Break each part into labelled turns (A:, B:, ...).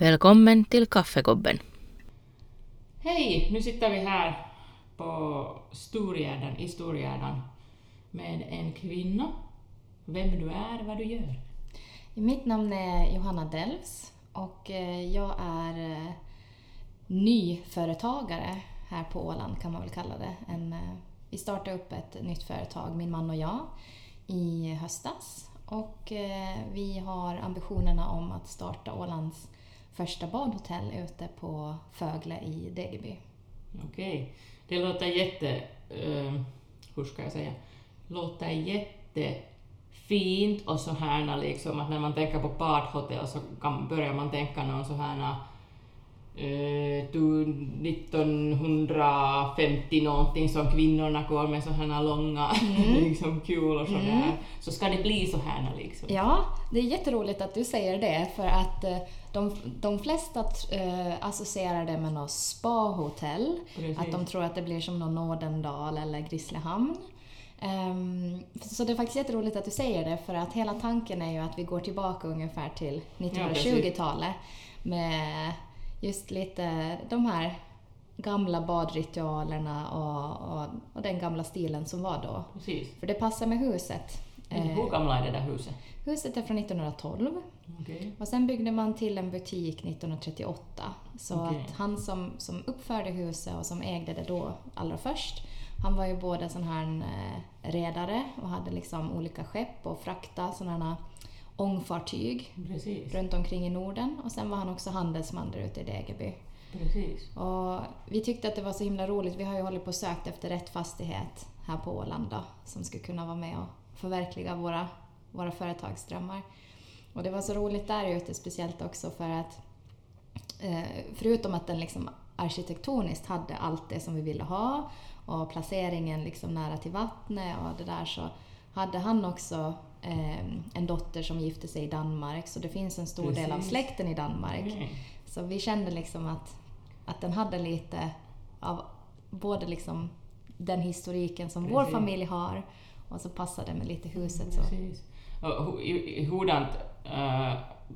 A: Välkommen till Kaffegobben.
B: Hej! Nu sitter vi här på Storgärden, i Storgärden med en kvinna. Vem du är, vad du gör.
C: Mitt namn är Johanna Delfs och eh, jag är eh, nyföretagare här på Åland kan man väl kalla det. En, eh, vi startade upp ett nytt företag, min man och jag, i höstas. Och vi har ambitionerna om att starta Ålands första badhotell ute på Fögle i Degerby.
B: Okej. Det låter jätte... Uh, hur ska jag säga? Låter jättefint och så här liksom att när man tänker på badhotell så kan, börjar man tänka någon så här 1950 eh, någonting som kvinnorna går med så här långa mm. liksom kulor sådär. Mm. Så ska det bli så här liksom.
C: Ja, det är jätteroligt att du säger det för att eh, de, de flesta äh, associerar det med något spahotell. Precis. Att de tror att det blir som någon Nordendal eller Grisslehamn. Um, så det är faktiskt jätteroligt att du säger det för att hela tanken är ju att vi går tillbaka ungefär till 1920-talet med just lite de här gamla badritualerna och, och, och, den gamla stilen som var då.
B: Precis.
C: För det passar med huset.
B: Hur gamla är det där huset?
C: Huset är från 1912.
B: Okay.
C: Och sen byggde man till en butik 1938. Så okay. att han som, som uppförde huset och som ägde det då allra först, han var ju både sån här eh, redare och hade liksom olika skepp och frakta sådana ångfartyg
B: Precis.
C: runt omkring i Norden. Och sen var han också handelsman där ute i Degerby.
B: Precis.
C: Och vi tyckte att det var så himla roligt. Vi har ju hållit på och sökt efter rätt fastighet här på Åland då, som skulle kunna vara med och förverkliga våra, våra företagsdrömmar. Och det var så roligt där ute, speciellt också för att eh, förutom att den liksom arkitektoniskt hade allt det som vi ville ha och placeringen liksom nära till vattnet och det där så hade han också en dotter som gifte sig i Danmark så det finns en stor Precis. del av släkten i Danmark. Mm. Så vi kände liksom att, att den hade lite av både liksom den historiken som Precis. vår familj har och så passade med lite huset. Så.
B: Precis. hurdant uh,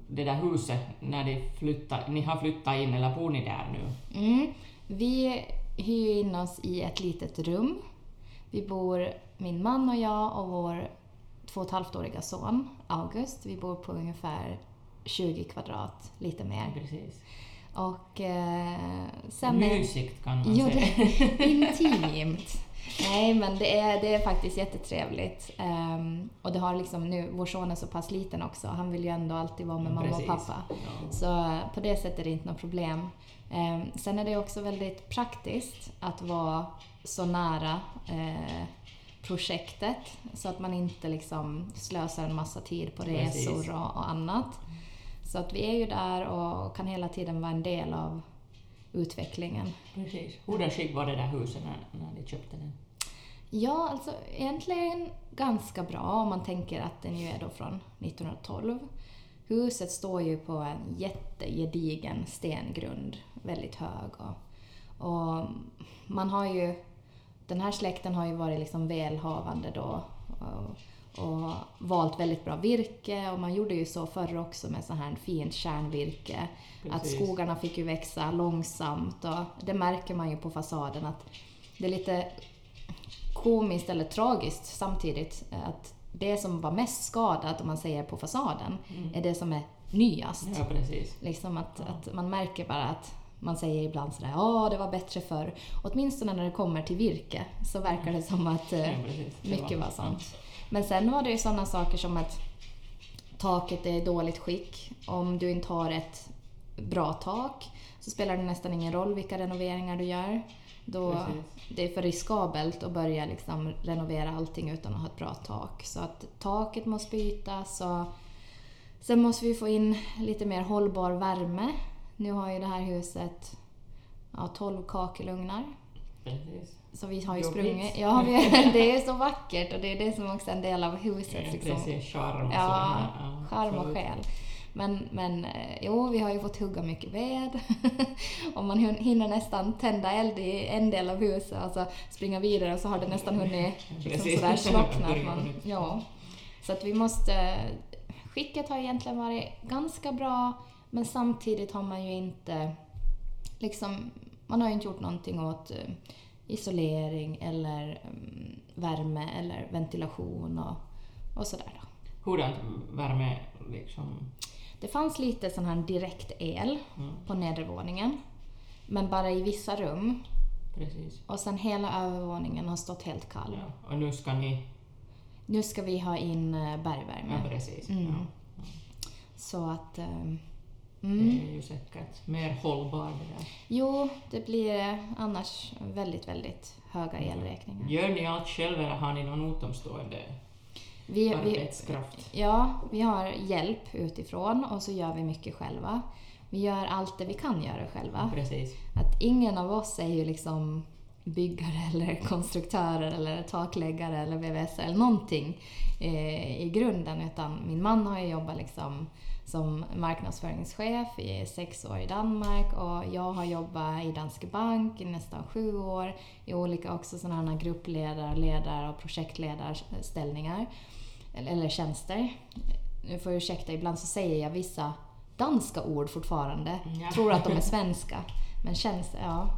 B: det där huset när ni, flyttar, ni har flyttat in eller bor ni där nu?
C: Mm. Vi hyr in oss i ett litet rum. Vi bor, min man och jag och vår två och ett halvt-åriga son August. Vi bor på ungefär 20 kvadrat, lite mer.
B: Precis.
C: Och eh, sen...
B: Mysigt kan man
C: jo,
B: säga.
C: Det, intimt. Nej, men det är, det är faktiskt jättetrevligt. Um, och det har liksom nu, vår son är så pass liten också, han vill ju ändå alltid vara med mamma Precis. och pappa. Ja. Så på det sättet är det inte något problem. Um, sen är det också väldigt praktiskt att vara så nära uh, projektet så att man inte liksom slösar en massa tid på resor och, och, annat. Så att vi är ju där och kan hela tiden vara en del av utvecklingen.
B: Precis. Hur skick var det där huset när, när ni köpte den?
C: Ja, alltså egentligen ganska bra om man tänker att den ju är då från 1912. Huset står ju på en jättegedigen stengrund, väldigt hög. Och, och, man har ju, den här släkten har ju varit liksom välhavande då och, och valt väldigt bra virke och man gjorde ju så förr också med så här fint kärnvirke. Precis. Att skogarna fick ju växa långsamt och det märker man ju på fasaden att det är lite komiskt eller tragiskt samtidigt att det som var mest skadat, om man säger på fasaden, mm. är det som är nyast.
B: Ja, precis.
C: Liksom att, ja. att man märker bara att man säger ibland sådär ja det var bättre förr. Åtminstone när det kommer till virke så verkar det som att ja, mycket var sånt. Men sen var det ju sådana saker som att taket är i dåligt skick. Om du inte har ett bra tak så spelar det nästan ingen roll vilka renoveringar du gör. Då det är för riskabelt att börja liksom renovera allting utan att ha ett bra tak. Så att taket måste bytas och sen måste vi få in lite mer hållbar värme. Nu har ju det här huset ja, 12 kakelugnar.
B: Precis.
C: Så vi har ju sprungit. Ja, det är så vackert och det är det som också är en del av huset.
B: Liksom. Precis, charm och
C: ja, charm och själ. Men, men eh, jo, vi har ju fått hugga mycket ved och man hinner nästan tända eld i en del av huset och så springa vidare och så har det nästan hunnit liksom sådär slockna. Man, ja. Så att vi måste... Skicket har egentligen varit ganska bra Men samtidigt har man ju inte liksom, man har ju inte gjort någonting åt eh, isolering eller mm, värme eller ventilation och, och sådär. Då.
B: Hurdant värme liksom?
C: Det fanns lite sån här direkt el
B: Mm.
C: på nedervåningen. Men bara i vissa rum.
B: Precis.
C: Och sen hela övervåningen har stått helt kall.
B: Ja. Och nu ska ni...
C: Nu ska vi ha in eh, bergvärme.
B: Ja, precis.
C: Mm.
B: Ja.
C: Så att... eh,
B: Det
C: Mm.
B: är ju säkert mer hållbar det där.
C: Jo, det blir annars väldigt, väldigt höga elräkningar.
B: Gör ni allt själv eller har ni någon utomstående
C: Vi, vi,
B: arbetskraft?
C: ja, vi har hjälp utifrån och så gör vi mycket själva. Vi gör allt det vi kan göra själva.
B: Precis.
C: Att ingen av oss är ju liksom byggare eller konstruktörer eller takläggare eller VVS eller någonting eh, i grunden utan min man har ju jobbat liksom som marknadsföringschef i sex år i Danmark och jag har jobbat i Danske Bank i nästan sju år i olika också sådana här gruppledar-, ledar och projektledarställningar eller, tjänster. Nu får jag ursäkta, ibland så säger jag vissa danska ord fortfarande.
B: Ja.
C: Tror att de är svenska. Men tjänster, ja.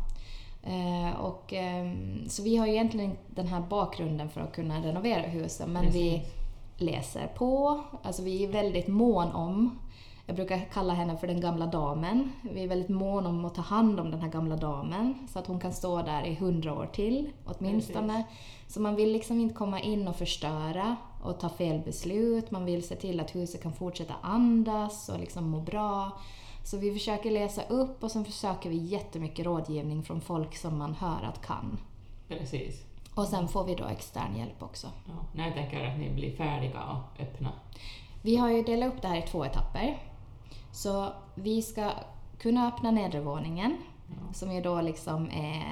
C: Eh, och, ehm, så vi har ju egentligen den här bakgrunden för att kunna renovera husen men vi
B: Precis.
C: Läser på. Alltså vi är väldigt mån om, jag brukar kalla henne för den gamla damen. Vi är väldigt mån om att ta hand om den här gamla damen så att hon kan stå där i hundra år till åtminstone. Så man vill liksom inte komma in och förstöra och ta fel beslut. Man vill se till att huset kan fortsätta andas och liksom må bra. Så vi försöker läsa upp och sen försöker vi jättemycket rådgivning från folk som man hör att kan.
B: Precis.
C: Och sen får vi då extern hjälp också.
B: Ja. När tänker att ni blir färdiga och öppna.
C: Vi har ju delat upp det här i två etapper. Så vi ska kunna öppna nedervåningen,
B: Ja.
C: som ju då liksom är,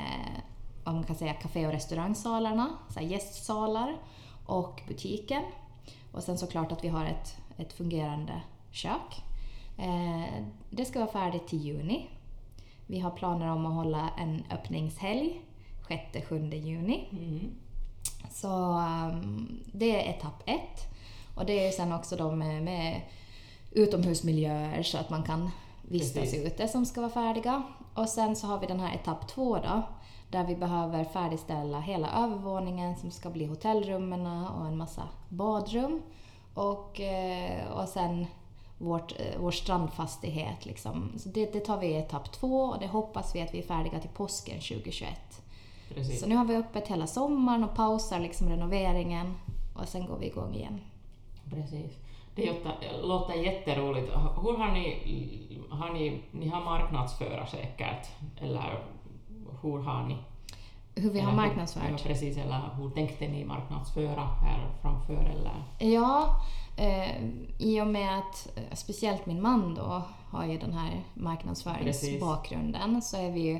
C: vad man kan säga, café och restaurangsalarna, så gästsalar och butiken. Och sen såklart att vi har ett, ett fungerande kök. Eh, det ska vara färdigt till juni. Vi har planer om att hålla en öppningshelg 6-7 juni.
B: Mm.
C: Så um, det är etapp ett. Och det är sen också då med, med utomhusmiljöer så att man kan vistas
B: Precis.
C: ute som ska vara färdiga. Och sen så har vi den här etapp två då, där vi behöver färdigställa hela övervåningen som ska bli hotellrummen och en massa badrum. Och, eh, och sen vårt, eh, vår strandfastighet. Liksom. Så det, det tar vi i etapp två och det hoppas vi att vi är färdiga till påsken 2021.
B: Precis.
C: Så nu har vi öppet hela sommaren och pausar liksom renoveringen och sen går vi igång igen.
B: Precis. Det låter, jätteroligt. Hur har ni, har ni, ni har marknadsföra säkert, eller hur har ni?
C: Hur vi har
B: eller hur-
C: marknadsfört?
B: Ja, precis, eller hur tänkte ni marknadsföra här framför? Eller?
C: Ja, eh, i och med att eh, speciellt min man då har ju den här marknadsföringsbakgrunden så är vi ju,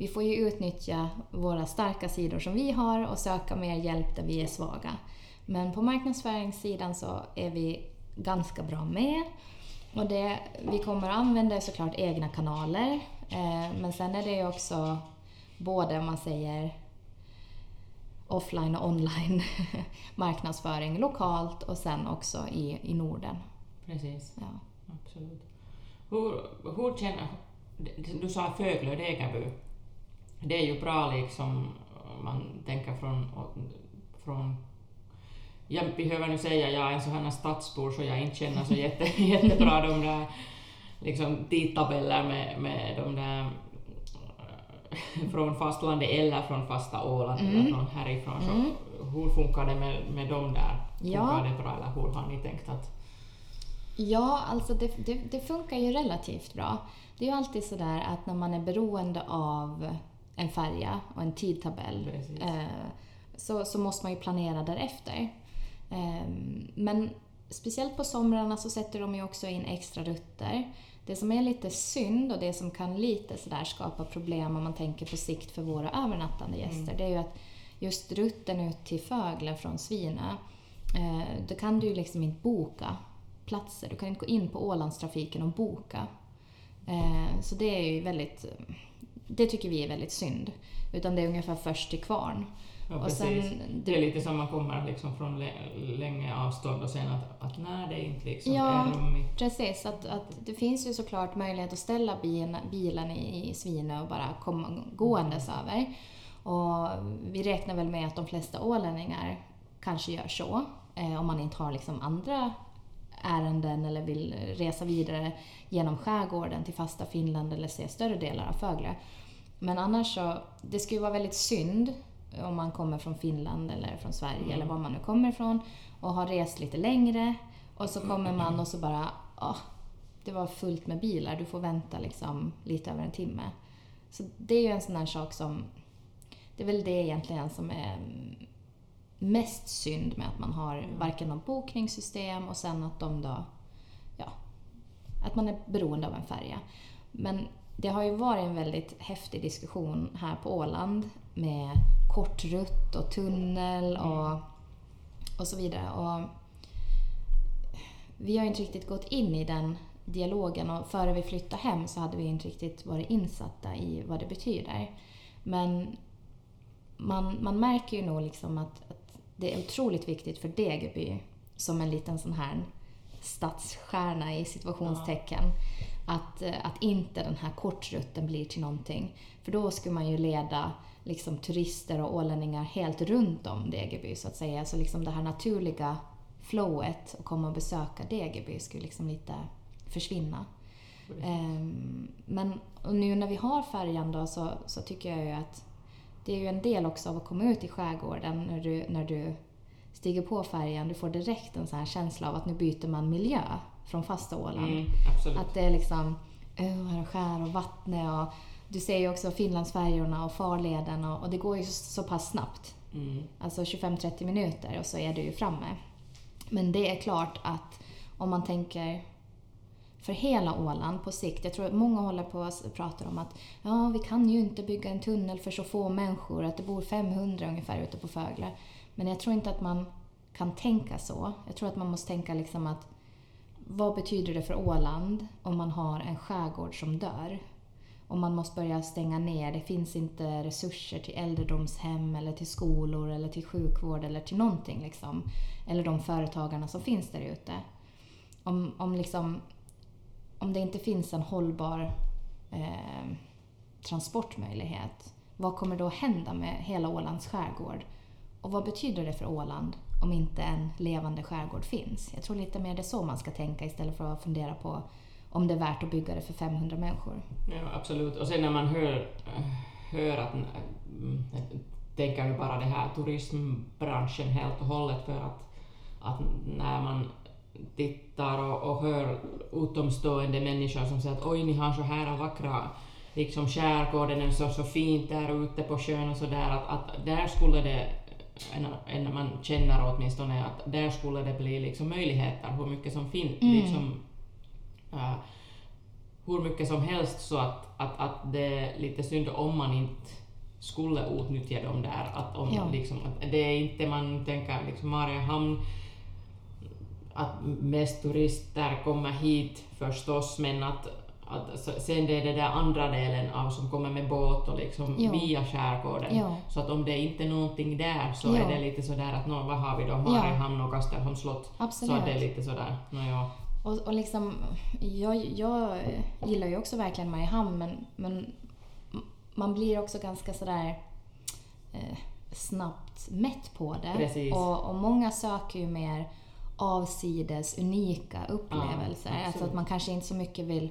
C: vi får ju utnyttja våra starka sidor som vi har och söka mer hjälp där vi är svaga. Men på marknadsföringssidan så är vi ganska bra med. Och det, vi kommer att använda såklart egna kanaler. Eh, men sen är det ju också både om man säger offline och online marknadsföring lokalt och sen också i, i Norden.
B: Precis,
C: Ja.
B: absolut. Hur, hur känner... Du sa Föglö, Degerby. Det är ju bra liksom, om man tänker från, från jag behöver nu säga jag är en sån här stadsbor så jag inte känner så jätte, jättebra de där liksom, tidtabeller med, med de där från fastlandet eller från fasta Åland
C: Mm.
B: eller från härifrån. Så
C: Mm.
B: hur funkar det med, med dem där?
C: Ja.
B: Funkar det bra eller hur har ni tänkt att...
C: Ja, alltså det, det, det funkar ju relativt bra. Det är ju alltid sådär att när man är beroende av en färja och en tidtabell eh, så, så måste man ju planera därefter. Eh, men speciellt på somrarna så sätter de ju också in extra rutter. Det som är lite synd och det som kan lite sådär skapa problem om man tänker på sikt för våra övernattande gäster, det är ju att just rutten ut till Fögle från Svinö, eh, då kan du ju liksom inte boka platser. Du kan inte gå in på Ålandstrafiken och boka. Eh, så det är ju väldigt... Det tycker vi är väldigt synd. Utan det är ungefär först till kvarn.
B: Ja,
C: Och sen-
B: det är lite som man kommer liksom från lä- länge avstånd och sen att, att nej, det inte liksom
C: Ja.
B: är rummigt.
C: Precis, att, att det finns ju såklart möjlighet att ställa bilen, bilen i, i Svinö och bara komma gåendes över. Och vi räknar väl med att de flesta ålänningar kanske gör så, eh, om man inte har liksom andra ärenden eller vill resa vidare genom skärgården till fasta Finland eller se större delar av Fögle. Men annars så, det skulle vara väldigt synd om man kommer från Finland eller från Sverige eller var man nu kommer ifrån och har rest lite längre och så kommer man och så bara, ah, det var fullt med bilar, du får vänta liksom lite över en timme. Så det är ju en sån här sak som, det är väl det egentligen som är mest synd med att man har varken något bokningssystem och sen att de då, ja, att man är beroende av en färja. Men det har ju varit en väldigt häftig diskussion här på Åland med kortrutt och tunnel och, och så vidare. Och vi har inte riktigt gått in i den dialogen och före vi flyttade hem så hade vi inte riktigt varit insatta i vad det betyder. Men man, man märker ju nog liksom att det är otroligt viktigt för Degerby som en liten sån här stadsstjärna i situationstecken. Att, eh, att inte den här kortrutten blir till någonting. För då skulle man ju leda liksom turister och ålänningar helt runt om Degerby så att säga. Så liksom det här naturliga flowet att komma och besöka Degerby skulle liksom lite försvinna. Ehm, Men och nu när vi har färjan då så, så tycker jag ju att det är ju en del också av att komma ut i skärgården när du, när du stiger på färjan. Du får direkt en sån här känsla av att nu byter man miljö från fasta Åland.
B: Mm.
C: Att det är liksom öar och skär och vattnet och du ser ju också Finlandsfärjorna och farleden och, och det går ju så, så pass snabbt.
B: Mm.
C: Alltså 25-30 minuter och så är du ju framme. Men det är klart att om man tänker för hela Åland på sikt. Jag tror att många håller på och pratar om att ja, vi kan ju inte bygga en tunnel för så få människor, att det bor 500 ungefär ute på Fögle. Men jag tror inte att man kan tänka så. Jag tror att man måste tänka liksom att vad betyder det för Åland om man har en skärgård som dör? Om man måste börja stänga ner, det finns inte resurser till äldredomshem eller till skolor eller till sjukvård eller till någonting liksom. Eller de företagarna som finns där ute. Om, om, liksom, om det inte finns en hållbar eh, transportmöjlighet, vad kommer då hända med hela Ålands skärgård? Och vad betyder det för Åland om inte en levande skärgård finns? Jag tror lite mer det är så man ska tänka istället för att fundera på om det är värt att bygga det för 500 människor.
B: Ja, absolut. Och sen när man hör, hör att, tänker nu bara det här turismbranschen helt och hållet för att, att när man tittar och, och hör utomstående människor som säger att oj, ni har så här vackra liksom skärgården är så, så fint där ute på sjön och så där att, att där skulle det än, än man känner åtminstone att där skulle det bli liksom möjligheter hur mycket som finns
C: Mm.
B: liksom, äh, hur mycket som helst så att, att, att det är lite synd om man inte skulle utnyttja dem där. Att, om,
C: Ja.
B: liksom, att det är inte man tänker liksom Mariehamn att mest turister kommer hit förstås men att, att sen det är det där andra delen av som kommer med båt och liksom
C: Ja.
B: via skärgården.
C: Ja.
B: Så att om det inte är någonting där så
C: Ja.
B: är det lite sådär att nå, vad har vi då? Mariehamn och Kastelholms slott.
C: Absolut.
B: Så det är lite sådär, nå ja.
C: Och, och liksom, jag, jag gillar ju också verkligen Mariehamn men, men man blir också ganska sådär eh, snabbt mätt på det.
B: Precis.
C: Och, och många söker ju mer avsides, unika upplevelser.
B: absolut.
C: alltså att man kanske inte så mycket vill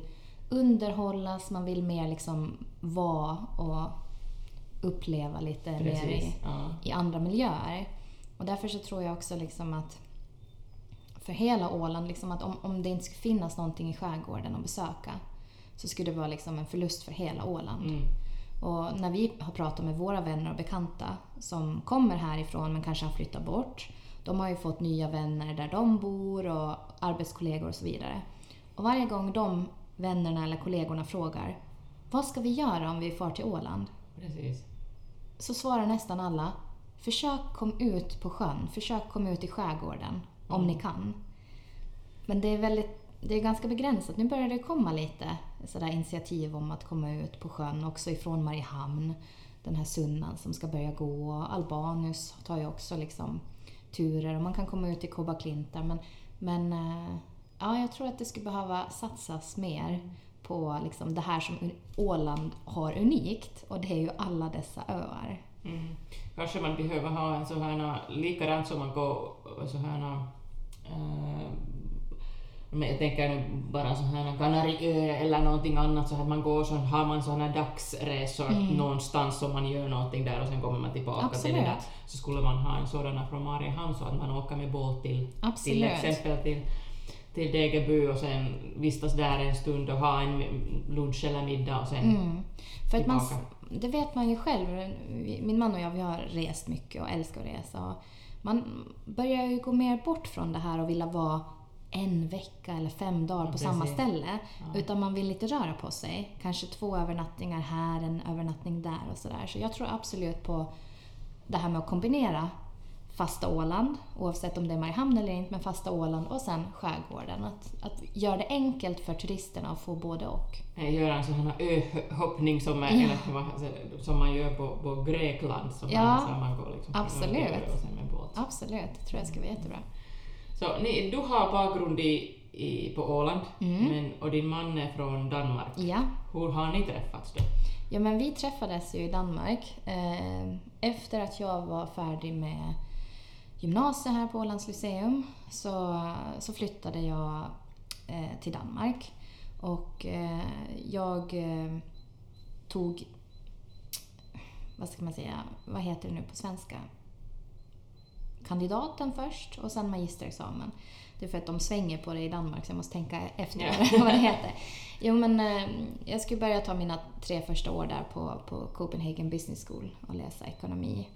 C: underhållas, man vill mer liksom vara och uppleva lite mer i,
B: Precis. Ja.
C: i andra miljöer. Och därför så tror jag också liksom att för hela Åland, liksom att om, om det inte skulle finnas någonting i skärgården att besöka så skulle det vara liksom en förlust för hela Åland.
B: Mm.
C: Och när vi har pratat med våra vänner och bekanta som kommer härifrån men kanske har flyttat bort. De har ju fått nya vänner där de bor och arbetskollegor och så vidare. Och varje gång de vännerna eller kollegorna frågar vad ska vi göra om vi far till Åland?
B: Precis.
C: så svarar nästan alla Försök kom ut på sjön, försök kom ut i skärgården om ni kan. Men det är, väldigt, det är ganska begränsat. Nu börjar det komma lite sådär initiativ om att komma ut på sjön, också ifrån Mariehamn. den här Sunnan som ska börja gå. Albanus tar ju också liksom turer och man kan komma ut i Koba Klintar. Men, men eh, ja, jag tror att det skulle behöva satsas mer på liksom det här som Åland har unikt och det är ju alla dessa öar.
B: Mm. Kanske man behöver ha en sån här, likadant som man går så här äh, men jag tänker nu bara så här Kanariö eller någonting annat så att man går så har man sådana dagsresor mm. någonstans och man gör någonting där och sen kommer man tillbaka
C: Absolut.
B: till det där. Så skulle man ha en sådan från Mariehamn så att man åker med båt till, till exempel till till Degerby och sen vistas där en stund och ha en lunch eller middag och sen mm. För att man,
C: Det vet man ju själv. Min man och jag vi har rest mycket och älskar att resa. man börjar ju gå mer bort från det här och vilja vara en vecka eller fem dagar på Precis. samma ställe. Ja. Utan man vill inte röra på sig. Kanske två övernattningar här, en övernattning där och sådär. Så jag tror absolut på det här med att kombinera fasta Åland, oavsett om det är Mariehamn eller inte, men fasta Åland och sen skärgården. Att, att göra det enkelt för turisterna att få både och.
B: Göra här öhoppning som, är, ja. som man gör på, på Grekland. Som
C: ja, man, man går liksom absolut. Och sen med båt. Absolut, det tror jag ska vara jättebra.
B: Så ni, du har bakgrund i, i, på Åland mm. men, och din man är från Danmark.
C: Ja.
B: Hur har ni träffats då?
C: Ja, men vi träffades ju i Danmark eh, efter att jag var färdig med gymnasiet här på Ålands Lyceum så, så flyttade jag eh, till Danmark. Och eh, jag eh, tog, vad ska man säga, vad heter det nu på svenska? Kandidaten först och sen magisterexamen. Det är för att de svänger på det i Danmark så jag måste tänka efter yeah. vad det heter. Jo men eh, jag skulle börja ta mina tre första år där på, på Copenhagen Business School och läsa ekonomi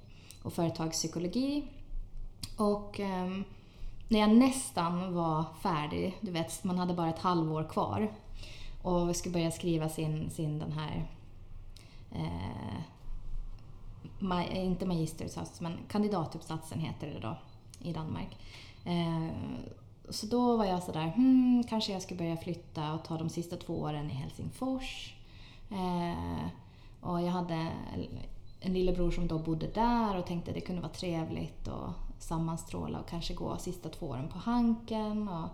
C: och företagspsykologi och um, när jag nästan var färdig, du vet, man hade bara ett halvår kvar och skulle börja skriva sin, sin den här eh, ma eh, inte magisteruppsats, men kandidatuppsatsen heter det då i Danmark. Eh, så då var jag sådär, hmm, kanske jag ska börja flytta och ta de sista två åren i Helsingfors. Eh, och jag hade en lillebror som då bodde där och tänkte att det kunde vara trevligt och sammanstråla och kanske gå sista två åren på Hanken. Och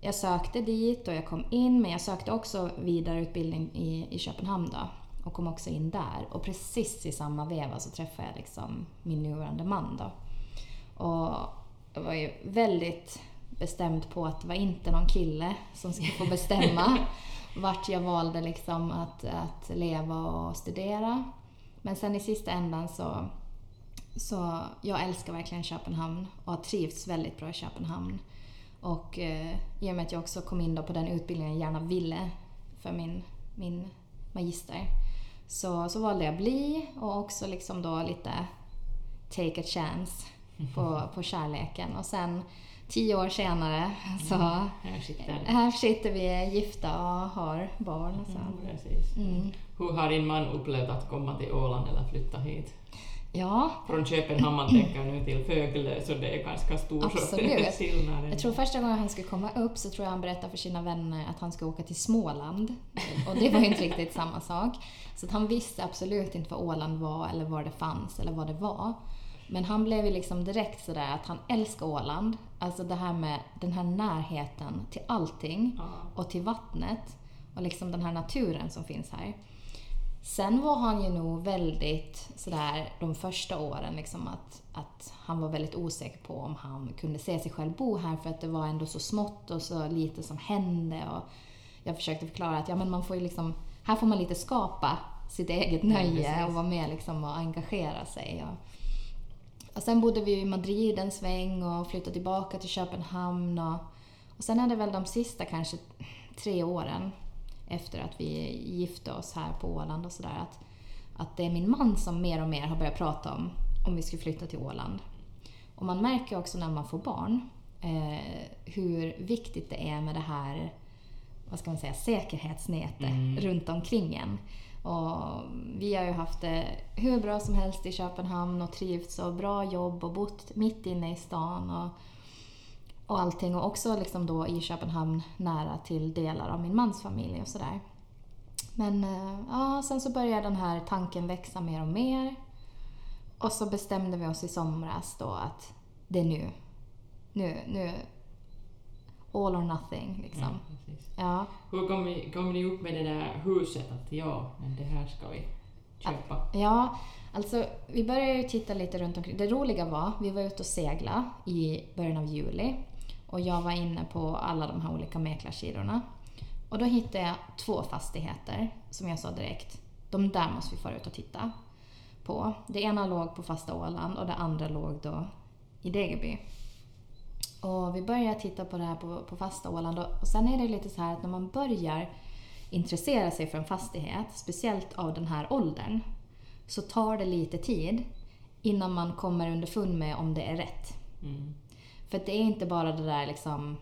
C: jag sökte dit och jag kom in, men jag sökte också vidareutbildning i, i Köpenhamn då, och kom också in där. Och precis i samma veva så träffade jag liksom min nuvarande man. Då. Och jag var ju väldigt bestämd på att det var inte någon kille som skulle få bestämma vart jag valde liksom att, att leva och studera. Men sen i sista ändan så så jag älskar verkligen Köpenhamn och har trivts väldigt bra i Köpenhamn. Och eh, i och med att jag också kom in då på den utbildningen jag gärna ville för min, min magister så, så valde jag bli och också liksom då lite take a chance på, på kärleken. Och sen tio år senare så mm,
B: här, sitter.
C: här sitter vi gifta och har barn. Och så.
B: Mm, mm. Hur har din man upplevt att komma till Åland eller flytta hit?
C: Ja.
B: Från Köpenhamn tänker nu till Fögle, så det är ganska stor skillnad.
C: Jag tror första gången han skulle komma upp så tror jag han berättade för sina vänner att han skulle åka till Småland. Och det var ju inte riktigt samma sak. Så att han visste absolut inte vad Åland var eller var det fanns eller vad det var. Men han blev ju liksom direkt sådär att han älskar Åland. Alltså det här med den här närheten till allting och till vattnet och liksom den här naturen som finns här. Sen var han ju nog väldigt sådär de första åren liksom att, att han var väldigt osäker på om han kunde se sig själv bo här för att det var ändå så smått och så lite som hände. Och jag försökte förklara att ja, men man får ju liksom, här får man lite skapa sitt eget nöje och vara med liksom och engagera sig. Och, och sen bodde vi i Madrid en sväng och flyttade tillbaka till Köpenhamn. Och, och sen är det väl de sista kanske tre åren efter att vi gifte oss här på Åland och sådär. Att, att det är min man som mer och mer har börjat prata om om vi skulle flytta till Åland. Och man märker också när man får barn eh, hur viktigt det är med det här vad ska man säga, säkerhetsnätet mm. runt omkring en. Och vi har ju haft det hur bra som helst i Köpenhamn och trivts och bra jobb och bott mitt inne i stan. Och, och allting. Och också liksom då i Köpenhamn nära till delar av min mans familj och sådär. Men eh, ja, sen så började den här tanken växa mer och mer. Och så bestämde vi oss i somras då att det är nu. Nu, nu. All or nothing liksom.
B: Ja.
C: Ja.
B: Hur kom, vi, kom ni upp med det där huset att ja, men det här ska vi köpa?
C: Ja, alltså vi började ju titta lite runt omkring. Det roliga var, vi var ute och segla i början av juli och jag var inne på alla de här olika mäklarsidorna. Och då hittade jag två fastigheter som jag sa direkt, de där måste vi fara ut och titta på. Det ena låg på fasta Åland och det andra låg då i Degerby. Och vi började titta på det här på, på fasta Åland och, och sen är det lite så här att när man börjar intressera sig för en fastighet, speciellt av den här åldern, så tar det lite tid innan man kommer underfund med om det är rätt.
B: Mm.
C: För det är inte bara det där liksom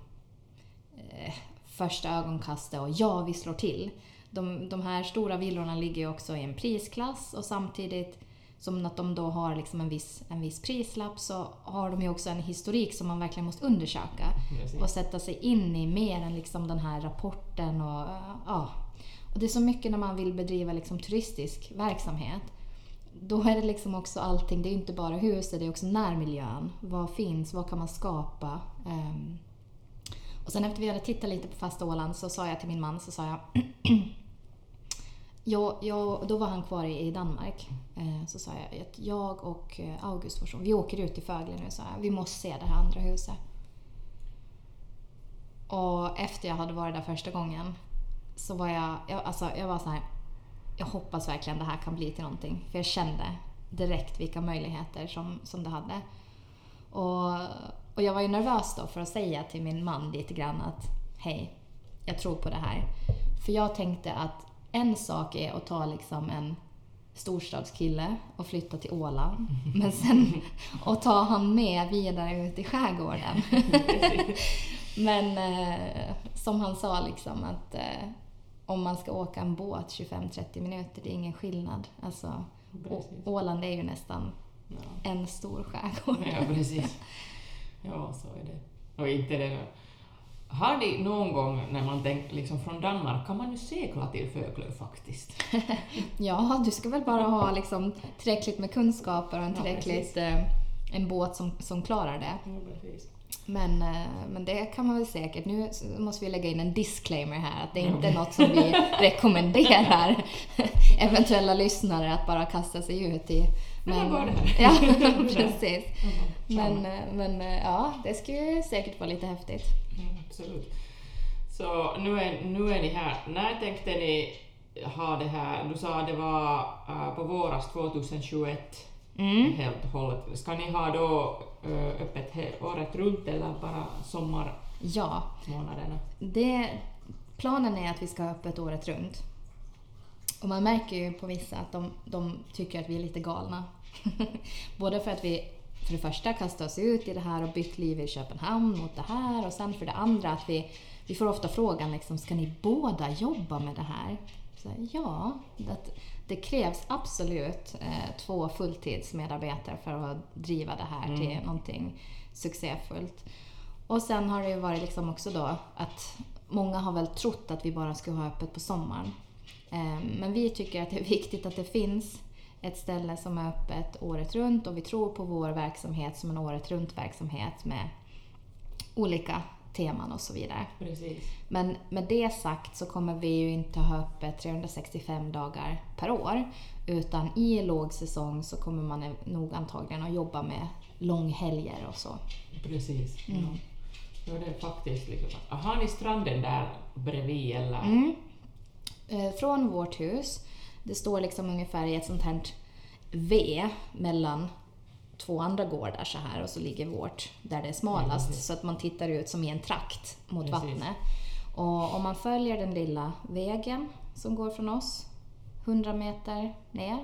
C: eh, första ögonkastet och ja, vi slår till. De, de här stora villorna ligger ju också i en prisklass och samtidigt som att de då har liksom en, viss, en viss prislapp så har de ju också en historik som man verkligen måste undersöka och sätta sig in i mer än liksom den här rapporten och ja. Och det är så mycket när man vill bedriva liksom turistisk verksamhet. Då är det liksom också allting, det är inte bara huset, det är också närmiljön. Vad finns, vad kan man skapa? Um, och sen efter vi hade tittat lite på fasta Åland så sa jag till min man, så sa jag jag, jag, då var han kvar i Danmark. Uh, Så sa jag att jag och eh, August Forsson, vi åker ut till Fögle nu, sa jag. Vi måste se det här andra huset. Och efter jag hade varit där första gången så var jag, jag, alltså, jag var så här. Jag hoppas verkligen det här kan bli till någonting. För jag kände direkt vilka möjligheter som, som det hade. Och, och jag var ju nervös då för att säga till min man lite grann att hej, jag tror på det här. För jag tänkte att en sak är att ta liksom en storstadskille och flytta till Åland. Men sen att ta han med vidare ut i skärgården. Men eh, som han sa liksom att eh, om man ska åka en båt 25-30 minuter, det är ingen skillnad. Alltså. Åland är ju nästan
B: Ja.
C: en stor skärgård.
B: ja, precis. Ja, så är det. Och inte det... Har ni någon gång när man tänker liksom från Danmark, kan man ju segla till Föglö faktiskt?
C: Ja, du ska väl bara ha liksom tillräckligt med kunskaper och en
B: Ja,
C: tillräckligt,
B: precis.
C: eh, en båt som, som klarar det.
B: Ja, precis.
C: Men, eh, men det kan man väl säkert. Nu måste vi lägga in en disclaimer här, att det är inte
B: Ja.
C: något som vi rekommenderar eventuella lyssnare att bara kasta sig ut i.
B: Men?
C: Ja, precis. Men, eh, men eh, ja, det skulle säkert vara lite häftigt.
B: Absolut. Så nu är, nu är ni här. När tänkte ni ha det här? Du sa att det var äh, på våras 2021
C: Mm.
B: helt och hållet. Ska ni ha då öppet he- året runt eller bara sommarmånaderna?
C: Ja, det, planen är att vi ska ha öppet året runt. Och man märker ju på vissa att de, de tycker att vi är lite galna. Både för att vi för det första kastar oss ut i det här och bytt liv i Köpenhamn mot det här och sen för det andra att vi, vi får ofta frågan liksom, ska ni båda jobba med det här? Ja, det, det krävs absolut eh, två fulltidsmedarbetare för att driva det här till någonting succéfullt. Och sen har det ju varit liksom också då att många har väl trott att vi bara ska ha öppet på sommaren. Eh, Men vi tycker att det är viktigt att det finns ett ställe som är öppet året runt och vi tror på vår verksamhet som en året runt verksamhet med olika teman och så vidare.
B: Precis.
C: Men med det sagt så kommer vi ju inte ha öppet 365 dagar per år. Utan i lågsäsong så kommer man nog antagligen att jobba med långhelger och så.
B: Precis.
C: Mm.
B: Ja. Ja, det är faktiskt liksom... Har ni stranden där bredvid eller?
C: Mm. Eh, Från vårt hus, det står liksom ungefär i ett sånt här V mellan två andra gårdar så här och så ligger vårt där det är smalast
B: precis.
C: så att man tittar ut som i en trakt mot
B: Precis.
C: vattnet. Och om man följer den lilla vägen som går från oss 100 meter ner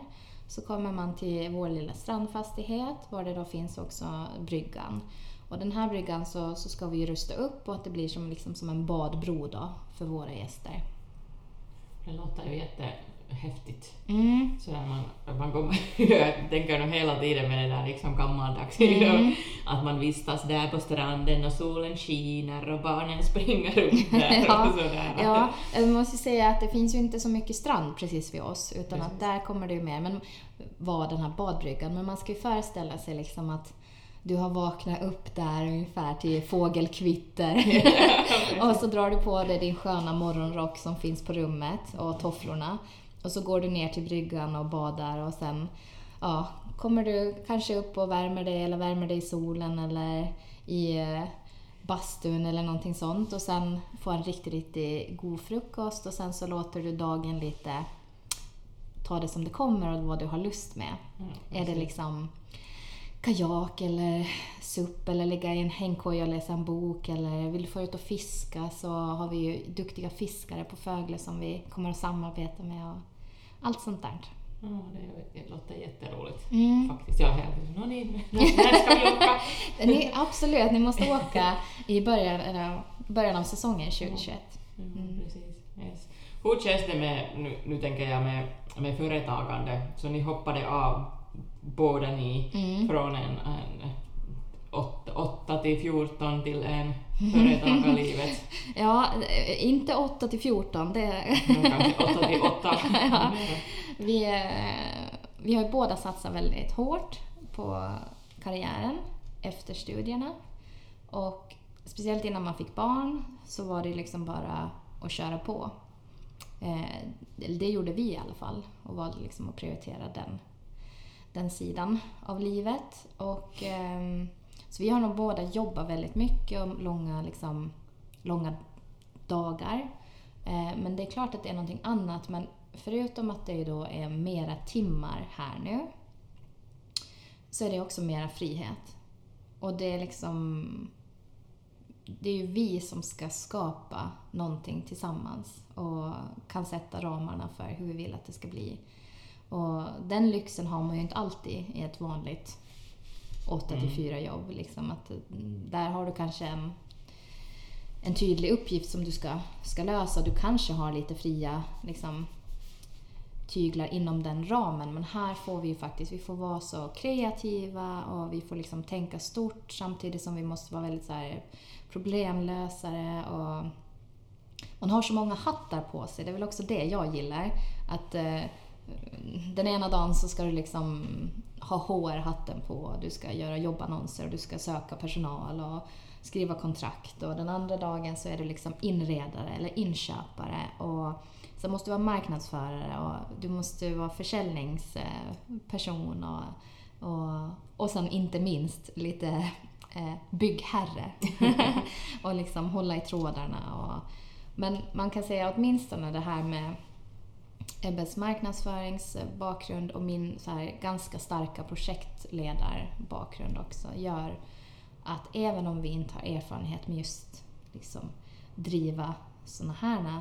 C: så kommer man till vår lilla strandfastighet var det då finns också bryggan. Och den här bryggan så, så ska vi ju rusta upp och att det blir som, liksom som en badbro då för våra gäster.
B: Det låter ju jätte, häftigt.
C: Mm.
B: Så där man, man kommer, jag tänker nog hela tiden med det där liksom gammaldags,
C: Mm.
B: att man vistas där på stranden och solen skiner och barnen springer runt där
C: Ja,
B: och sådär.
C: Ja, jag måste säga att det finns ju inte så mycket strand precis vid oss, utan
B: Precis.
C: att där kommer det ju mer, men var den här badbryggan. Men man ska ju föreställa sig liksom att du har vaknat upp där ungefär till fågelkvitter. och så drar du på dig din sköna morgonrock som finns på rummet och tofflorna. Och så går du ner till bryggan och badar och sen ja, kommer du kanske upp och värmer dig eller värmer dig i solen eller i eh, bastun eller någonting sånt och sen får en riktigt, riktigt god frukost och sen så låter du dagen lite ta det som det kommer och vad du har lust med.
B: Mm,
C: Är det liksom kajak eller SUP eller ligga i en hängkoja och läsa en bok eller vill du få ut och fiska så har vi ju duktiga fiskare på Fögle som vi kommer att samarbeta med och allt sånt där.
B: Ja, det, låter jätteroligt
C: Mm.
B: faktiskt. Jag är helt Nå, ni, när ska vi åka?
C: Ni, absolut, ni måste åka i början, eller, början av säsongen 2021.
B: Mm, precis. Yes. Hur känns det med, nu, nu tänker jag med, med företagande, så ni hoppade av båda ni
C: Mm.
B: från en, en 8 till 14 till en företagarlivet.
C: Ja, inte 8 till 14. Det,
B: kanske 8 till 8.
C: Ja. vi, eh, vi har båda satsat väldigt hårt på karriären efter studierna. Och speciellt innan man fick barn så var det liksom bara att köra på. Eh, det- det gjorde vi i alla fall och valde liksom att prioritera den, den sidan av livet. Och, ehm, så vi har nog båda jobbat väldigt mycket och långa, liksom, långa dagar. Eh, men det är klart att det är någonting annat. Men förutom att det då är mera timmar här nu så är det också mera frihet. Och det är liksom... Det är ju vi som ska skapa någonting tillsammans och kan sätta ramarna för hur vi vill att det ska bli. Och den lyxen har man ju inte alltid i ett vanligt 8 till 4 jobb. Liksom att mm, där har du kanske en, en tydlig uppgift som du ska, ska lösa. Du kanske har lite fria liksom, tyglar inom den ramen. Men här får vi ju faktiskt vi får vara så kreativa och vi får liksom tänka stort samtidigt som vi måste vara väldigt så här problemlösare. Och man har så många hattar på sig. Det är väl också det jag gillar. Att eh, den ena dagen så ska du liksom ha HR-hatten på, du ska göra jobbannonser och du ska söka personal och skriva kontrakt och den andra dagen så är du liksom inredare eller inköpare och sen måste du vara marknadsförare och du måste vara försäljningsperson och, och, och sen inte minst lite eh, byggherre och liksom hålla i trådarna. Och, men man kan säga åtminstone det här med Ebbes marknadsföringsbakgrund och min så här ganska starka projektledarbakgrund också gör att även om vi inte har erfarenhet med just liksom, driva såna här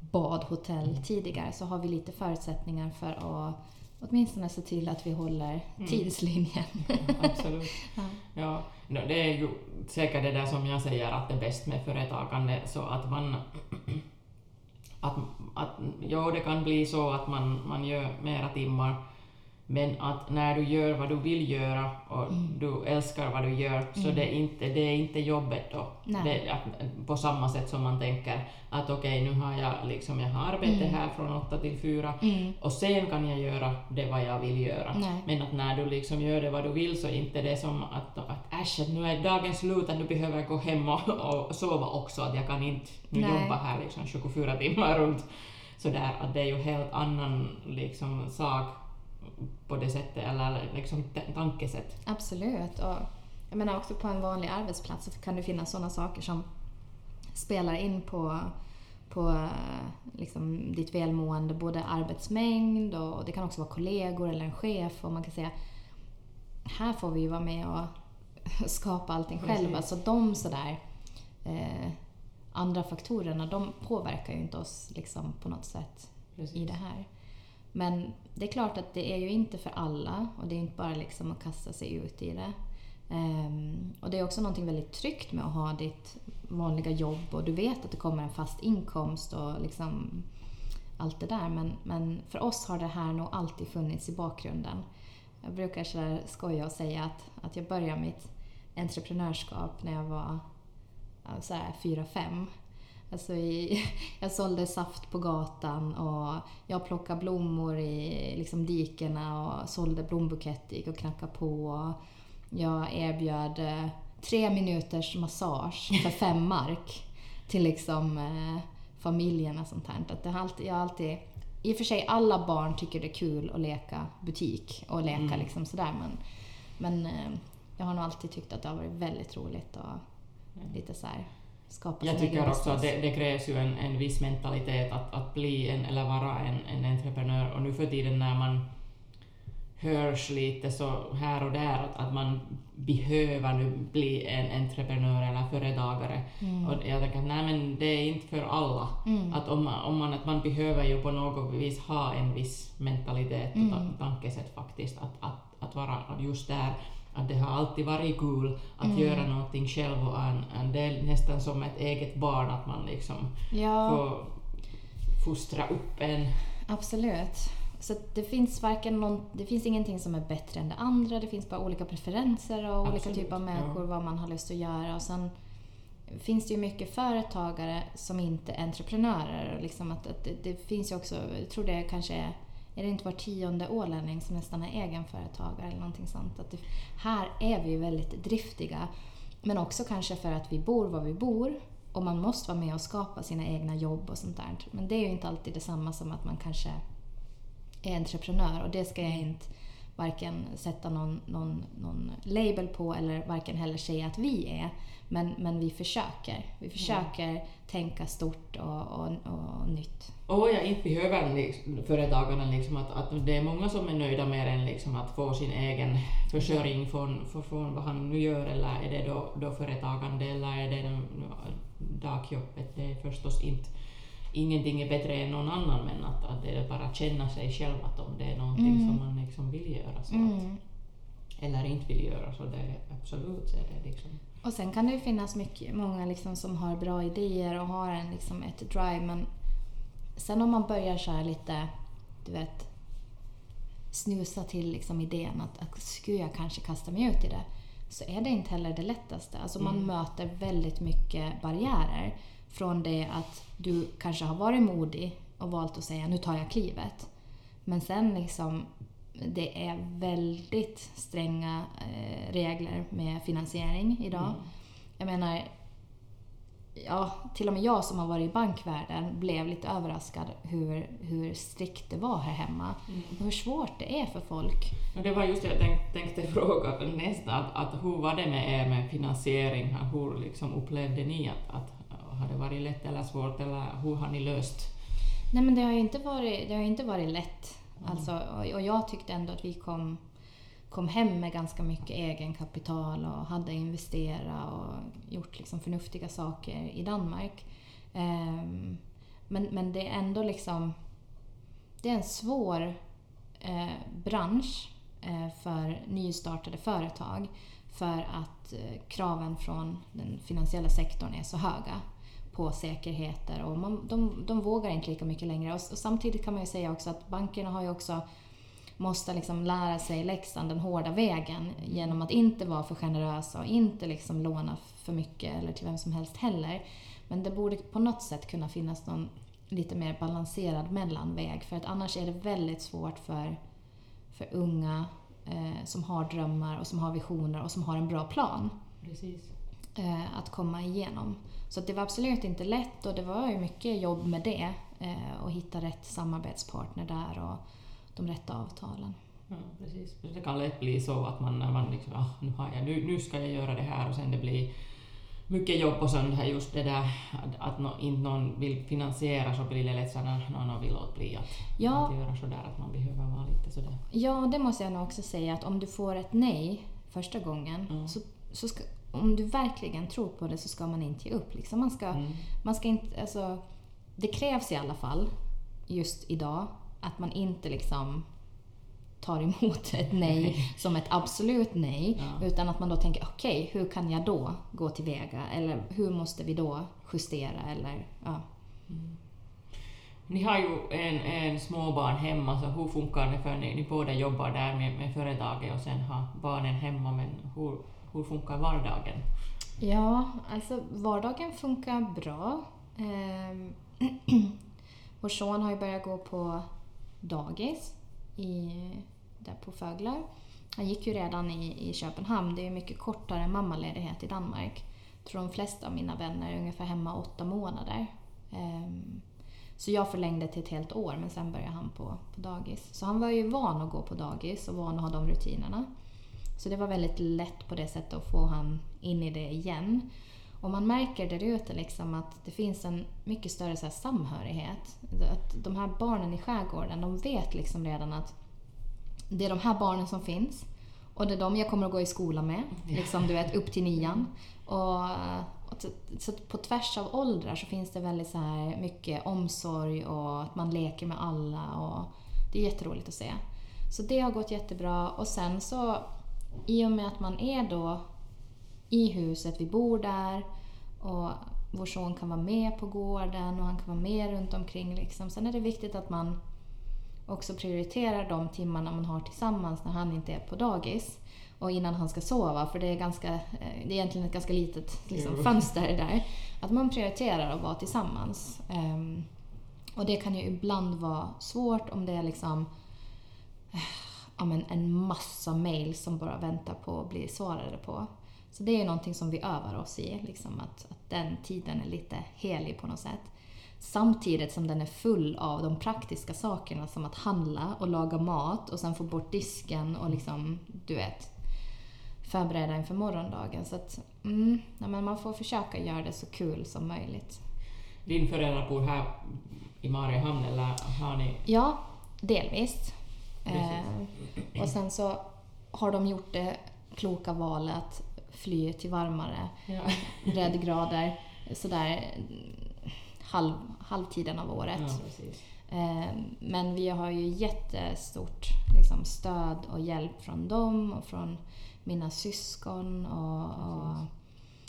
C: badhotell tidigare så har vi lite förutsättningar för att åtminstone se till att vi håller tidslinjen.
B: Absolut.
C: Ja.
B: Ja, no, det är ju säkert det där som jag säger att det är bäst med företagande, så att man... Att, att, ja, det kan bli så att man, man gör mera timmar, men att när du gör vad du vill göra och du älskar vad du gör, så det, är inte, det är inte jobbet då. Det, att, på samma sätt som man tänker att okej, nu har jag, liksom, jag har arbete här från åtta till fyra,
C: Mm.
B: och sen kan jag göra det vad jag vill göra.
C: Nej.
B: Men att när du liksom gör det vad du vill så är inte det som att, att äsch, nu är dagen slut, att nu behöver jag gå hem och, och sova också, att jag kan inte nu
C: Nej.
B: jobba här liksom 24 timmar runt. Sådär, att det är ju helt annan liksom sak på det sättet, eller liksom tankesätt.
C: Absolut. Och jag menar också på en vanlig arbetsplats kan det finnas sådana saker som spelar in på, på eh, liksom ditt välmående, både arbetsmängd och det kan också vara kollegor eller en chef. Och man kan säga, här får vi ju vara med och skapa allting
B: Precis.
C: själva. Så de sådär eh, andra faktorerna, de påverkar ju inte oss liksom på något sätt
B: Precis.
C: i det här. Men det är klart att det är ju inte för alla och det är inte bara liksom att kasta sig ut i det. Um, och det är också någonting väldigt tryggt med att ha ditt vanliga jobb och du vet att det kommer en fast inkomst och liksom allt det där. Men, men för oss har det här nog alltid funnits i bakgrunden. Jag brukar så skoja och säga att, att jag började mitt entreprenörskap när jag var så här, fyra, fem. Alltså i, jag sålde saft på gatan och jag plockade blommor i liksom dikena och sålde blombuketter, gick och knackade på. Jag erbjöd eh, tre minuters massage för fem mark till liksom eh, familjerna och sånt här. Att det har alltid, jag alltid, I och för sig, alla barn tycker det är kul att leka butik och leka mm. liksom sådär men, men eh, jag har nog alltid tyckt att det har varit väldigt roligt och mm. lite så här, skapa
B: Jag tycker också att det, det, krävs ju en, en viss mentalitet att, att bli en, eller vara en, en entreprenör och nu för tiden när man hörs lite så här och där att, att man behöver nu bli en entreprenör eller företagare. Mm. Och jag tänker att nej men det är inte för alla. Mm. Att om man, om man, att man behöver ju på något vis ha en viss mentalitet och mm. tankesätt faktiskt att, att, att vara just där att det har alltid varit kul att mm. göra någonting själv och en, en, det är nästan som ett eget barn att man liksom ja. får fostra upp en.
C: Absolut. Så det finns, varken någon, det finns ingenting som är bättre än det andra, det finns bara olika preferenser och Absolut, olika typer av människor, ja. vad man har lust att göra. Och sen finns det ju mycket företagare som inte är entreprenörer. Liksom att, att det, det, finns ju också, jag tror det kanske är, är det inte var tionde ålänning som nästan är egenföretagare eller någonting sånt. Att det, här är vi väldigt driftiga. Men också kanske för att vi bor var vi bor och man måste vara med och skapa sina egna jobb och sånt där. Men det är ju inte alltid detsamma som att man kanske är entreprenör och det ska jag inte varken sätta någon, någon, någon label på eller varken heller säga att vi är. Men, men vi försöker. Vi försöker mm. tänka stort och, och, och nytt.
B: Och jag inte behöver liksom, företagarna liksom att, att det är många som är nöjda med än liksom att få sin egen försörjning från, från vad han nu gör eller är det då, då företagande eller är det dagjobbet. Det är förstås inte ingenting är bättre än någon annan men att, att det är bara känna sig själv att om det är någonting mm. som man liksom vill göra så mm. att, eller inte vill göra så det är absolut så är det liksom.
C: Och sen kan det ju finnas mycket, många liksom som har bra idéer och har en, liksom ett drive men sen om man börjar så lite, du vet, snusa till liksom idén att, att skulle jag kanske kasta mig ut i det så är det inte heller det lättaste. Alltså man mm. möter väldigt mycket barriärer. Från det att du kanske har varit modig och valt att säga nu tar jag klivet. Men sen liksom, det är väldigt stränga eh, regler med finansiering idag. Mm. Jag menar, ja, till och med jag som har varit i bankvärlden blev lite överraskad hur, hur strikt det var här hemma. Mm. Och hur svårt det är för folk.
B: Det var just det jag tänkte, tänkte fråga nästa, att, att hur var det med er med finansiering? Hur liksom upplevde ni att, att har det varit lätt eller svårt eller hur har ni löst?
C: Nej men det har inte varit, det har inte varit lätt. Mm. Alltså, och jag tyckte ändå att vi kom, kom hem med ganska mycket egenkapital och hade investerat och gjort liksom förnuftiga saker i Danmark. Um, men, men det är ändå liksom... Det är en svår eh, bransch eh, för nystartade företag för att eh, kraven från den finansiella sektorn är så höga på säkerheter och man, de, de vågar inte lika mycket längre. Och, och, samtidigt kan man ju säga också att bankerna har ju också måste liksom lära sig läxan den hårda vägen genom att inte vara för generösa och inte liksom låna för mycket eller till vem som helst heller. Men det borde på något sätt kunna finnas någon lite mer balanserad mellanväg för att annars är det väldigt svårt för, för unga eh, som har drömmar och som har visioner och som har en bra plan. Eh, att komma igenom. Så det var absolut inte lätt och det var ju mycket jobb med det. Eh, hitta rätt samarbetspartner där och de rätta avtalen.
B: Ja, precis. Det kan lätt bli så att man när man liksom, ah, nu, har jag, nu, nu ska jag göra det här och sen det blir mycket jobb och sen här just det där att, att no, inte någon vill finansiera så blir det lätt så någon, någon vill låta bli att, ja. att göra sådär att man behöver vara lite sådär.
C: Ja, det måste jag nog också säga att om du får ett nej första gången mm. så, så ska, om du verkligen tror på det så ska man inte ge upp. Liksom man, ska, mm. man ska inte, alltså, det krävs i alla fall just idag att man inte liksom tar emot ett nej som ett absolut nej. Ja. Utan att man då tänker, okej, okay, hur kan jag då gå tillväga? Eller hur måste vi då justera? Eller, ja.
B: Mm. Ni har ju en, en småbarn hemma, så hur funkar det för ni, ni båda jobbar där med, med företaget och sen har barnen hemma, men hur, hur funkar vardagen?
C: Ja, alltså vardagen funkar bra. Ehm, vår son har ju börjat gå på dagis i, där på Föglar. Han gick ju redan i, i Köpenhamn, det är ju mycket kortare mammaledighet i Danmark. Jag tror de flesta av mina vänner är ungefär hemma åtta månader. Ehm, så jag förlängde till ett helt år, men sen började han på, på dagis. Så han var ju van att gå på dagis och van att ha de rutinerna. Så det var väldigt lätt på det sättet att få han in i det igen. Och man märker där ute liksom att det finns en mycket större så samhörighet. Att de här barnen i skärgården, de vet liksom redan att det är de här barnen som finns. Och det är de jag kommer att gå i skola med, liksom, du vet, upp till nian. Och, och så på tvärs av åldrar så finns det väldigt så här mycket omsorg och att man leker med alla. Och det är jätteroligt att se. Så det har gått jättebra. Och sen så, i och med att man är då i huset, vi bor där och vår son kan vara med på gården och han kan vara med runt omkring. Liksom. Sen är det viktigt att man också prioriterar de timmarna man har tillsammans när han inte är på dagis och innan han ska sova, för det är, ganska, eh, det är egentligen ett ganska litet liksom, fönster där. Att man prioriterar att vara tillsammans. Um, och det kan ju ibland vara svårt om det är liksom eh, ja, men en massa mail som bara väntar på att bli svarade på. Så det är någonting som vi övar oss i, liksom att, att den tiden är lite helig på något sätt. Samtidigt som den är full av de praktiska sakerna som att handla och laga mat och sen få bort disken och liksom, du vet, förbereda inför morgondagen. Så att, mm, ja, men man får försöka göra det så kul som möjligt.
B: Din föräldrar bor här i Mariehamn eller har ni?
C: Ja, delvis. Eh, och sen så har de gjort det kloka valet att fly till varmare
B: Ja.
C: breddgrader sådär halv, halvtiden av året.
B: Ja.
C: Eh, Men vi har ju jättestort liksom, stöd och hjälp från dem och från mina syskon. Och, och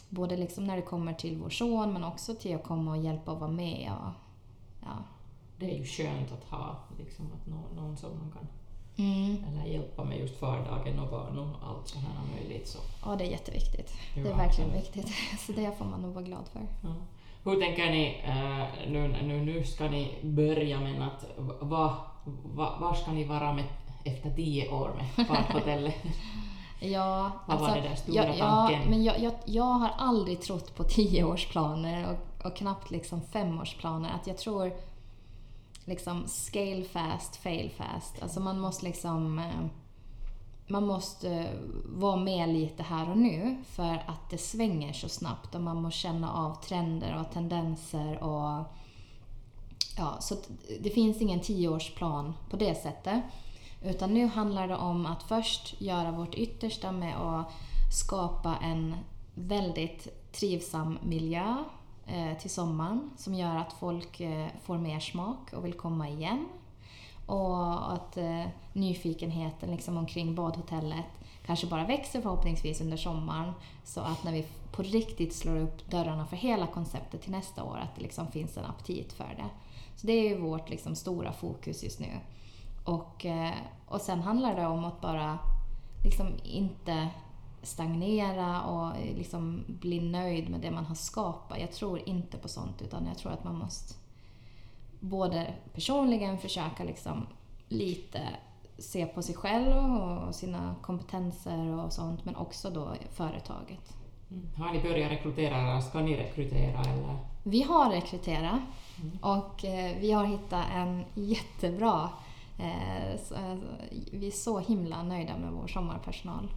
C: både liksom när det kommer till vår son men också till att komma och hjälpa och vara med. Och, ja.
B: Det är ju skönt att ha liksom, att nå- någon som man kan
C: Mm.
B: eller hjälpa med just vardagen och barn och allt så här möjligt. Så.
C: ja, det är jätteviktigt. Det är
B: Ja,
C: verkligen viktigt. Så det får man nog vara glad för.
B: Ja. Hur tänker ni, eh, nu, nu, nu ska ni börja men att vad va, var ska ni vara med efter tio år med Parkhotellet?
C: Ja,
B: Vad var det där stora
C: ja,
B: tanken?
C: men jag, jag, jag har aldrig trott på tioårsplaner och, och knappt liksom femårsplaner. Att jag tror liksom scale fast, fail fast. Alltså man måste liksom eh, man måste vara med lite här och nu för att det svänger så snabbt och man måste känna av trender och tendenser och ja, så det finns ingen tioårsplan på det sättet. Utan nu handlar det om att först göra vårt yttersta med att skapa en väldigt trivsam miljö Eh, till sommaren som gör att folk eh, får mer smak och vill komma igen. Och att eh, nyfikenheten liksom omkring badhotellet kanske bara växer förhoppningsvis under sommaren. Så att när vi på riktigt slår upp dörrarna för hela konceptet till nästa år, att det liksom finns en aptit för det. Så det är ju vårt liksom stora fokus just nu. Och, eh, och sen handlar det om att bara liksom inte stagnera och liksom bli nöjd med det man har skapat. Jag tror inte på sånt utan jag tror att man måste både personligen försöka liksom lite se på sig själv och sina kompetenser och sånt men också då företaget.
B: Mm. Har ni börjat rekrytera eller ska ni rekrytera? Eller?
C: Vi har rekryterat och eh, vi har hittat en jättebra eh, så, eh, vi är så himla nöjda med vår sommarpersonal.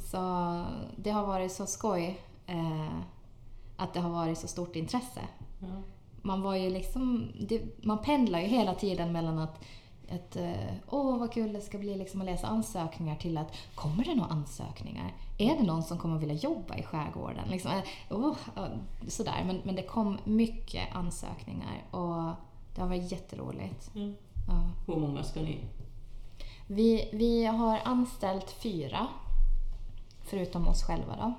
C: Så det har varit så skoj eh, att det har varit så stort intresse.
B: Ja.
C: Man var ju liksom, det, man pendlar ju hela tiden mellan att ett, eh, åh vad kul det ska bli liksom att läsa ansökningar till att kommer det några ansökningar? Är det någon som kommer vilja jobba i skärgården? Liksom, ja, sådär. Men, men det kom mycket ansökningar och det har varit jätteroligt.
B: Ja.
C: Ja.
B: Hur många ska ni?
C: Vi, vi har anställt fyra, förutom oss själva då.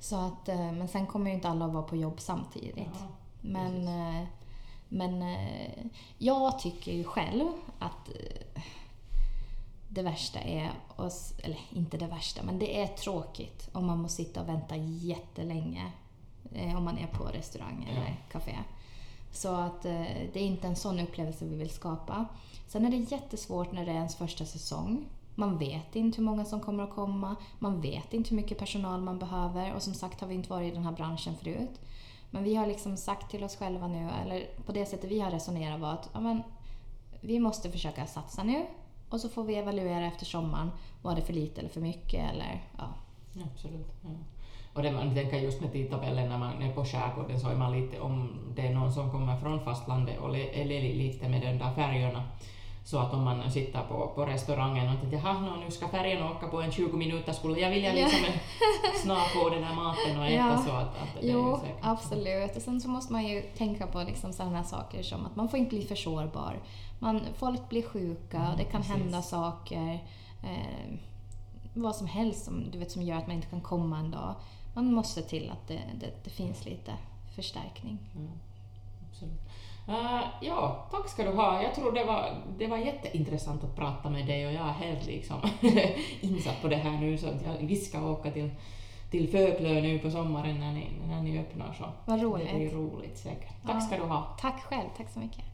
C: Så att, eh, men sen kommer ju inte alla att vara på jobb samtidigt.
B: Ja,
C: Men eh, Men eh, jag tycker ju själv att det värsta är, oss, eller inte det värsta, men det är tråkigt om man måste sitta och vänta jättelänge om man är på restaurang
B: Ja.
C: eller café. Så att det är inte en sån upplevelse vi vill skapa. Sen är det jättesvårt när det är ens första säsong. Man vet inte hur många som kommer att komma, man vet inte hur mycket personal man behöver och som sagt har vi inte varit i den här branschen förut. Men vi har liksom sagt till oss själva nu, eller på det sättet vi har resonerat var att ja, men, vi måste försöka satsa nu och så får vi evaluera efter sommaren. Var det för lite eller för mycket? Eller, ja.
B: Absolut. Ja. Och det man tänker just med tidtabellen när man är på skärgården så är man lite, om det är någon som kommer från fastlandet och är lite med de där färjorna, så att om man sitter på, på restaurangen och tänker nå, nu ska färjan åka på en 20 minuter, skulle jag vilja
C: Ja.
B: liksom snart på den där maten och äta
C: Ja.
B: så att, att det är
C: Jo,
B: ju säkert.
C: absolut. Och sen så måste man ju tänka på liksom sådana saker som att man får inte bli för sårbar. Man, folk blir sjuka och det kan
B: precis.
C: hända saker. Eh, vad som helst som, du vet, som gör att man inte kan komma en dag. Man måste se till att det, det, det finns lite förstärkning.
B: Ja, absolut. Eh, ja, tack ska du ha. Jag tror det var, det var jätteintressant att prata med dig och jag är helt liksom insatt på det här nu så att jag, vi ska åka till, till Föklö nu på sommaren när ni, när ni öppnar så
C: Vad
B: det
C: roligt.
B: blir roligt säkert. Tack
C: Ja.
B: ska du ha.
C: Tack själv, tack så mycket.